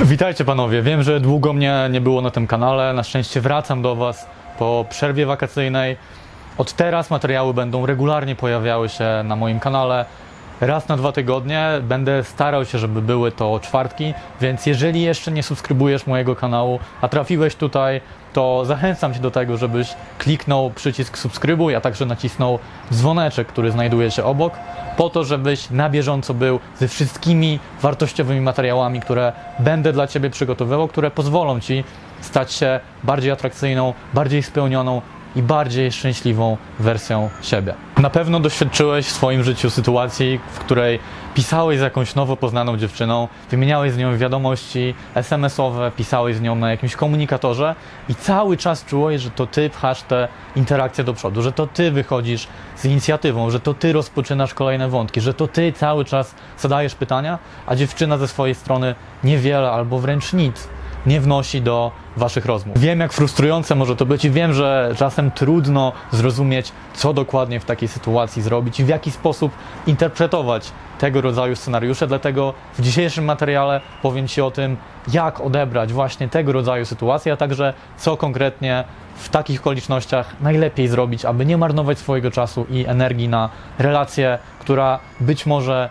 Witajcie panowie, wiem, że długo mnie nie było na tym kanale, na szczęście wracam do was po przerwie wakacyjnej. Od teraz materiały będą regularnie pojawiały się na moim kanale. Raz na dwa tygodnie będę starał się, żeby były to czwartki, więc jeżeli jeszcze nie subskrybujesz mojego kanału, a trafiłeś tutaj, to zachęcam Cię do tego, żebyś kliknął przycisk subskrybuj, a także nacisnął dzwoneczek, który znajduje się obok, po to, żebyś na bieżąco był ze wszystkimi wartościowymi materiałami, które będę dla Ciebie przygotowywał, które pozwolą Ci stać się bardziej atrakcyjną, bardziej spełnioną i bardziej szczęśliwą wersją siebie. Na pewno doświadczyłeś w swoim życiu sytuacji, w której pisałeś z jakąś nowo poznaną dziewczyną, wymieniałeś z nią wiadomości SMS-owe, pisałeś z nią na jakimś komunikatorze i cały czas czułeś, że to ty pchasz te interakcje do przodu, że to ty wychodzisz z inicjatywą, że to ty rozpoczynasz kolejne wątki, że to ty cały czas zadajesz pytania, a dziewczyna ze swojej strony niewiele albo wręcz nic nie wnosi do waszych rozmów. Wiem, jak frustrujące może to być i wiem, że czasem trudno zrozumieć, co dokładnie w takiej sytuacji zrobić i w jaki sposób interpretować tego rodzaju scenariusze. Dlatego w dzisiejszym materiale powiem Ci o tym, jak odebrać właśnie tego rodzaju sytuacje, a także co konkretnie w takich okolicznościach najlepiej zrobić, aby nie marnować swojego czasu i energii na relację, która być może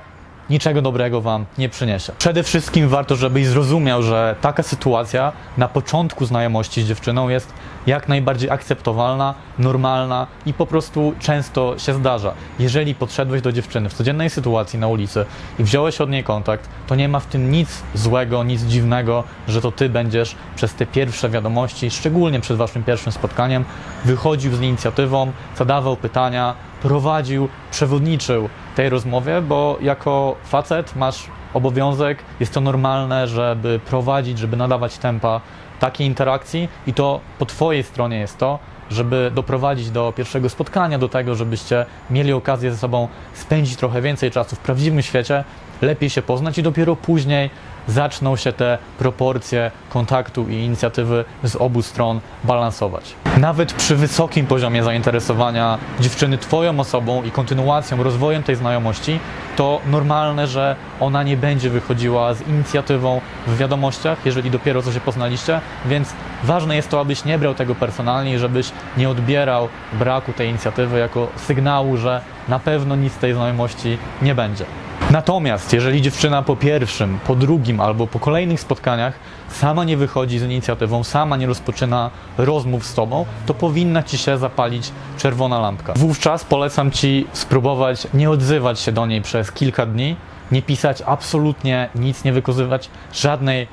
niczego dobrego Wam nie przyniesie. Przede wszystkim warto, żebyś zrozumiał, że taka sytuacja na początku znajomości z dziewczyną jest jak najbardziej akceptowalna, normalna i po prostu często się zdarza. Jeżeli podszedłeś do dziewczyny w codziennej sytuacji na ulicy i wziąłeś od niej kontakt, to nie ma w tym nic złego, nic dziwnego, że to Ty będziesz przez te pierwsze wiadomości, szczególnie przed Waszym pierwszym spotkaniem, wychodził z inicjatywą, zadawał pytania, prowadził, przewodniczył tej rozmowie, bo jako facet masz obowiązek, jest to normalne, żeby prowadzić, żeby nadawać tempa takiej interakcji i to po Twojej stronie jest to, żeby doprowadzić do pierwszego spotkania, do tego, żebyście mieli okazję ze sobą spędzić trochę więcej czasu w prawdziwym świecie, lepiej się poznać i dopiero później zaczną się te proporcje kontaktu i inicjatywy z obu stron balansować. Nawet przy wysokim poziomie zainteresowania dziewczyny Twoją osobą i kontynuacją, rozwojem tej znajomości, to normalne, że ona nie będzie wychodziła z inicjatywą w wiadomościach, jeżeli dopiero co się poznaliście, więc ważne jest to, abyś nie brał tego personalnie i żebyś nie odbierał braku tej inicjatywy jako sygnału, że na pewno nic z tej znajomości nie będzie. Natomiast jeżeli dziewczyna po pierwszym, po drugim albo po kolejnych spotkaniach sama nie wychodzi z inicjatywą, sama nie rozpoczyna rozmów z tobą, to powinna ci się zapalić czerwona lampka. Wówczas polecam ci spróbować nie odzywać się do niej przez kilka dni, nie pisać absolutnie nic, nie wykazywać żadnej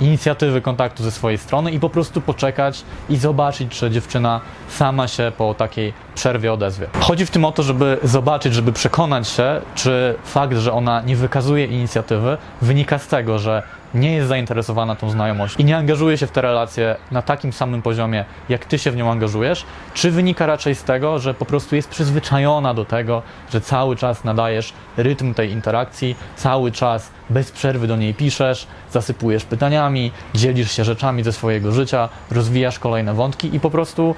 inicjatywy kontaktu ze swojej strony i po prostu poczekać i zobaczyć, czy dziewczyna sama się po takiej przerwie odezwie. Chodzi w tym o to, żeby zobaczyć, żeby przekonać się, czy fakt, że ona nie wykazuje inicjatywy, wynika z tego, że nie jest zainteresowana tą znajomością i nie angażuje się w te relacje na takim samym poziomie, jak ty się w nią angażujesz, czy wynika raczej z tego, że po prostu jest przyzwyczajona do tego, że cały czas nadajesz rytm tej interakcji, cały czas bez przerwy do niej piszesz, zasypujesz pytaniami, dzielisz się rzeczami ze swojego życia, rozwijasz kolejne wątki i po prostu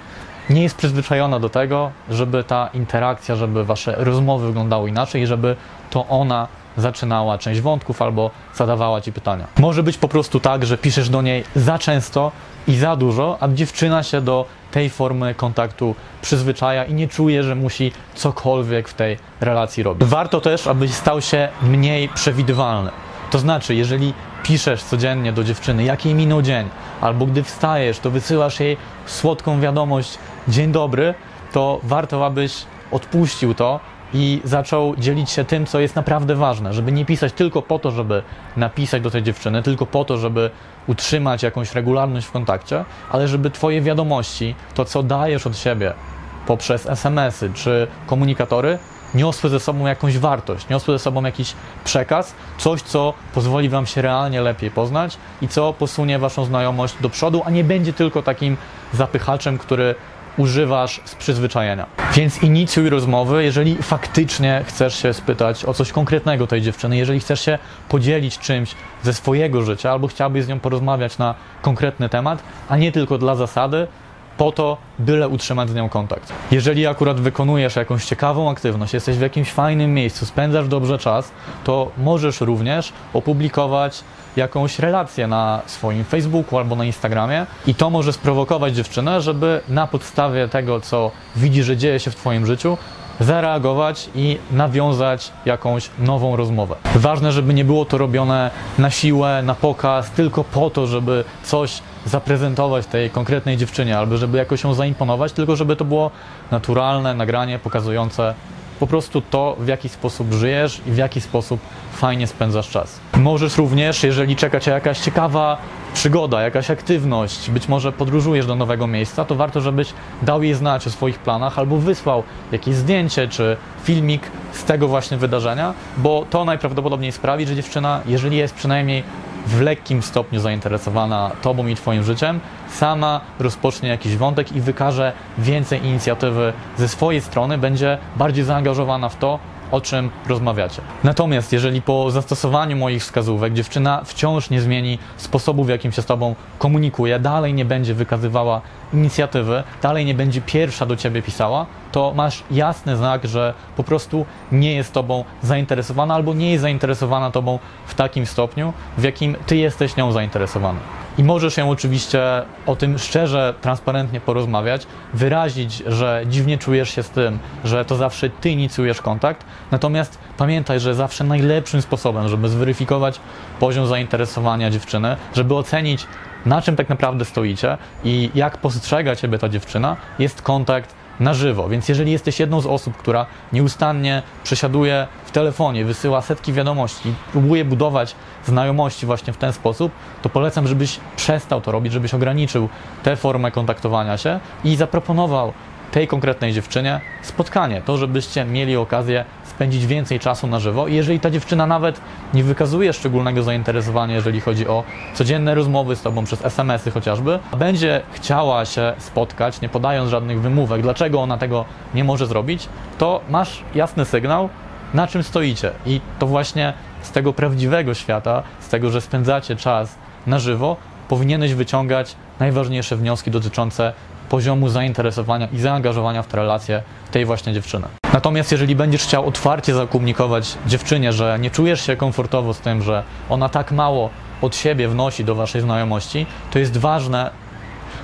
nie jest przyzwyczajona do tego, żeby ta interakcja, żeby wasze rozmowy wyglądały inaczej, żeby to ona zaczynała część wątków albo zadawała ci pytania. Może być po prostu tak, że piszesz do niej za często i za dużo, a dziewczyna się do tej formy kontaktu przyzwyczaja i nie czuje, że musi cokolwiek w tej relacji robić. Warto też, abyś stał się mniej przewidywalny. To znaczy, jeżeli piszesz codziennie do dziewczyny, jak jej minął dzień, albo gdy wstajesz, to wysyłasz jej słodką wiadomość, dzień dobry, to warto, abyś odpuścił to i zaczął dzielić się tym, co jest naprawdę ważne, żeby nie pisać tylko po to, żeby napisać do tej dziewczyny, tylko po to, żeby utrzymać jakąś regularność w kontakcie, ale żeby Twoje wiadomości, to co dajesz od siebie poprzez SMS-y czy komunikatory, niosły ze sobą jakąś wartość, niosły ze sobą jakiś przekaz, coś, co pozwoli Wam się realnie lepiej poznać i co posunie Waszą znajomość do przodu, a nie będzie tylko takim zapychaczem, który używasz z przyzwyczajenia. Więc inicjuj rozmowy, jeżeli faktycznie chcesz się spytać o coś konkretnego tej dziewczyny, jeżeli chcesz się podzielić czymś ze swojego życia albo chciałbyś z nią porozmawiać na konkretny temat, a nie tylko dla zasady, po to, byle utrzymać z nią kontakt. Jeżeli akurat wykonujesz jakąś ciekawą aktywność, jesteś w jakimś fajnym miejscu, spędzasz dobrze czas, to możesz również opublikować jakąś relację na swoim Facebooku albo na Instagramie i to może sprowokować dziewczynę, żeby na podstawie tego, co widzi, że dzieje się w Twoim życiu, zareagować i nawiązać jakąś nową rozmowę. Ważne, żeby nie było to robione na siłę, na pokaz, tylko po to, żeby coś zaprezentować tej konkretnej dziewczynie, albo żeby jakoś ją zaimponować, tylko żeby to było naturalne nagranie pokazujące po prostu to, w jaki sposób żyjesz i w jaki sposób fajnie spędzasz czas. Możesz również, jeżeli czeka Cię jakaś ciekawa przygoda, jakaś aktywność, być może podróżujesz do nowego miejsca, to warto, żebyś dał jej znać o swoich planach albo wysłał jakieś zdjęcie czy filmik z tego właśnie wydarzenia, bo to najprawdopodobniej sprawi, że dziewczyna, jeżeli jest przynajmniej w lekkim stopniu zainteresowana Tobą i Twoim życiem, sama rozpocznie jakiś wątek i wykaże więcej inicjatywy ze swojej strony, będzie bardziej zaangażowana w to, o czym rozmawiacie. Natomiast jeżeli po zastosowaniu moich wskazówek dziewczyna wciąż nie zmieni sposobu, w jakim się z Tobą komunikuje, dalej nie będzie wykazywała inicjatywy, dalej nie będzie pierwsza do Ciebie pisała, to masz jasny znak, że po prostu nie jest Tobą zainteresowana albo nie jest zainteresowana Tobą w takim stopniu, w jakim Ty jesteś nią zainteresowany. I możesz ją oczywiście o tym szczerze, transparentnie porozmawiać, wyrazić, że dziwnie czujesz się z tym, że to zawsze ty inicjujesz kontakt. Natomiast pamiętaj, że zawsze najlepszym sposobem, żeby zweryfikować poziom zainteresowania dziewczyny, żeby ocenić, na czym tak naprawdę stoicie i jak postrzega ciebie ta dziewczyna, jest kontakt na żywo. Więc jeżeli jesteś jedną z osób, która nieustannie przesiaduje w telefonie, wysyła setki wiadomości, próbuje budować znajomości właśnie w ten sposób, to polecam, żebyś przestał to robić, żebyś ograniczył tę formę kontaktowania się i zaproponował tej konkretnej dziewczynie spotkanie, to żebyście mieli okazję spędzić więcej czasu na żywo. I jeżeli ta dziewczyna nawet nie wykazuje szczególnego zainteresowania, jeżeli chodzi o codzienne rozmowy z tobą przez SMS-y chociażby, będzie chciała się spotkać, nie podając żadnych wymówek, dlaczego ona tego nie może zrobić, to masz jasny sygnał, na czym stoicie. I to właśnie z tego prawdziwego świata, z tego, że spędzacie czas na żywo, powinieneś wyciągać najważniejsze wnioski dotyczące poziomu zainteresowania i zaangażowania w tę relację tej właśnie dziewczyny. Natomiast jeżeli będziesz chciał otwarcie zakomunikować dziewczynie, że nie czujesz się komfortowo z tym, że ona tak mało od siebie wnosi do waszej znajomości, to jest ważne,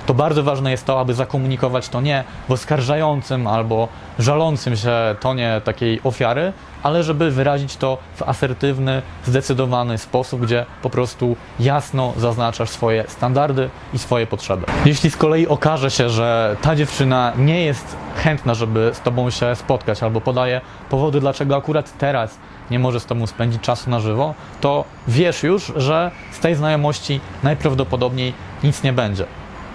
to bardzo ważne jest to, aby zakomunikować to nie w oskarżającym albo żalącym się tonie takiej ofiary, ale żeby wyrazić to w asertywny, zdecydowany sposób, gdzie po prostu jasno zaznaczasz swoje standardy i swoje potrzeby. Jeśli z kolei okaże się, że ta dziewczyna nie jest chętna, żeby z Tobą się spotkać, albo podaje powody, dlaczego akurat teraz nie może z Tobą spędzić czasu na żywo, to wiesz już, że z tej znajomości najprawdopodobniej nic nie będzie.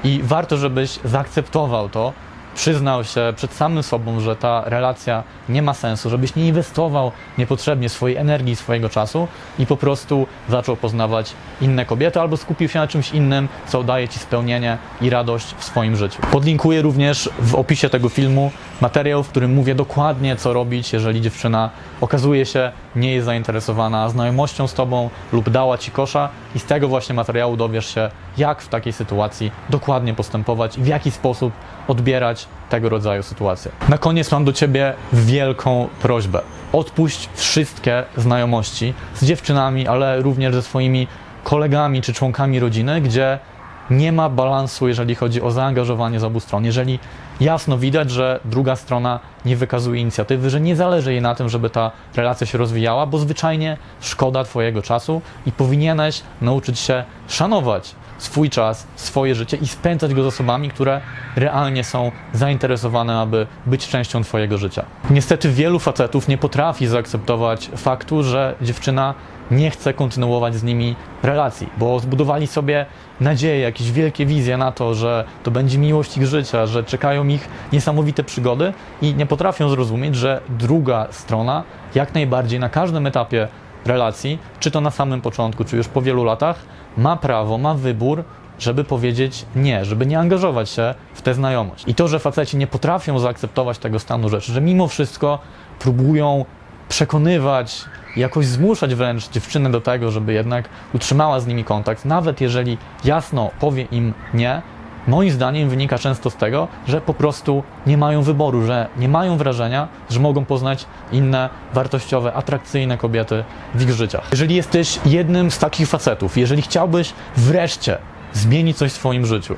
I warto, żebyś zaakceptował to, przyznał się przed samym sobą, że ta relacja nie ma sensu, żebyś nie inwestował niepotrzebnie swojej energii, swojego czasu i po prostu zaczął poznawać inne kobiety albo skupił się na czymś innym, co daje Ci spełnienie i radość w swoim życiu. Podlinkuję również w opisie tego filmu materiał, w którym mówię dokładnie, co robić, jeżeli dziewczyna okazuje się nie jest zainteresowana znajomością z Tobą lub dała Ci kosza i z tego właśnie materiału dowiesz się, jak w takiej sytuacji dokładnie postępować i w jaki sposób odbierać tego rodzaju sytuacje. Na koniec mam do Ciebie wielką prośbę. Odpuść wszystkie znajomości z dziewczynami, ale również ze swoimi kolegami czy członkami rodziny, gdzie nie ma balansu, jeżeli chodzi o zaangażowanie z obu stron. Jeżeli jasno widać, że druga strona nie wykazuje inicjatywy, że nie zależy jej na tym, żeby ta relacja się rozwijała, bo zwyczajnie szkoda Twojego czasu i powinieneś nauczyć się szanować swój czas, swoje życie i spędzać go z osobami, które realnie są zainteresowane, aby być częścią Twojego życia. Niestety wielu facetów nie potrafi zaakceptować faktu, że dziewczyna nie chce kontynuować z nimi relacji, bo zbudowali sobie nadzieję, jakieś wielkie wizje na to, że to będzie miłość ich życia, że czekają ich niesamowite przygody i nie potrafią zrozumieć, że druga strona jak najbardziej na każdym etapie relacji, czy to na samym początku, czy już po wielu latach, ma prawo, ma wybór, żeby powiedzieć nie, żeby nie angażować się w tę znajomość. I to, że faceci nie potrafią zaakceptować tego stanu rzeczy, że mimo wszystko próbują przekonywać, jakoś zmuszać wręcz dziewczynę do tego, żeby jednak utrzymała z nimi kontakt, nawet jeżeli jasno powie im nie, moim zdaniem wynika często z tego, że po prostu nie mają wyboru, że nie mają wrażenia, że mogą poznać inne wartościowe, atrakcyjne kobiety w ich życiach. Jeżeli jesteś jednym z takich facetów, jeżeli chciałbyś wreszcie zmienić coś w swoim życiu,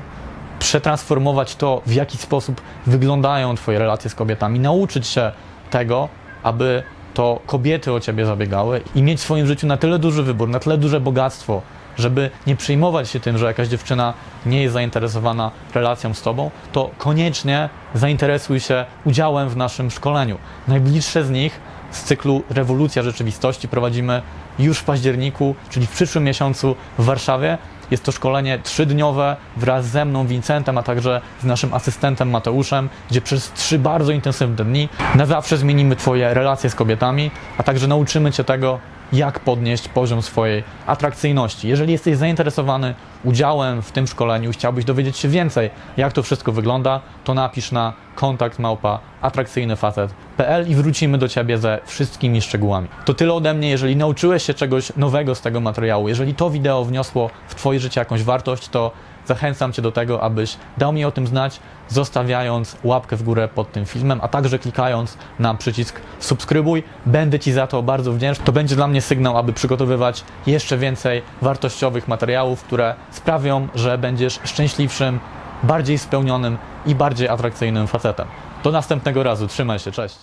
przetransformować to, w jaki sposób wyglądają Twoje relacje z kobietami, nauczyć się tego, aby to kobiety o Ciebie zabiegały i mieć w swoim życiu na tyle duży wybór, na tyle duże bogactwo, żeby nie przejmować się tym, że jakaś dziewczyna nie jest zainteresowana relacją z Tobą, to koniecznie zainteresuj się udziałem w naszym szkoleniu. Najbliższe z nich z cyklu Rewolucja Rzeczywistości prowadzimy już w październiku, czyli w przyszłym miesiącu w Warszawie. Jest to szkolenie trzydniowe wraz ze mną, Vincentem, a także z naszym asystentem Mateuszem, gdzie przez trzy bardzo intensywne dni na zawsze zmienimy Twoje relacje z kobietami, a także nauczymy Cię tego, jak podnieść poziom swojej atrakcyjności. Jeżeli jesteś zainteresowany udziałem w tym szkoleniu i chciałbyś dowiedzieć się więcej, jak to wszystko wygląda, to napisz na kontakt małpa atrakcyjnyfacet.pl i wrócimy do Ciebie ze wszystkimi szczegółami. To tyle ode mnie. Jeżeli nauczyłeś się czegoś nowego z tego materiału, jeżeli to wideo wniosło w Twoje życie jakąś wartość, to zachęcam Cię do tego, abyś dał mi o tym znać, zostawiając łapkę w górę pod tym filmem, a także klikając na przycisk subskrybuj. Będę Ci za to bardzo wdzięczny. To będzie dla mnie sygnał, aby przygotowywać jeszcze więcej wartościowych materiałów, które sprawią, że będziesz szczęśliwszym, bardziej spełnionym i bardziej atrakcyjnym facetem. Do następnego razu. Trzymaj się, cześć.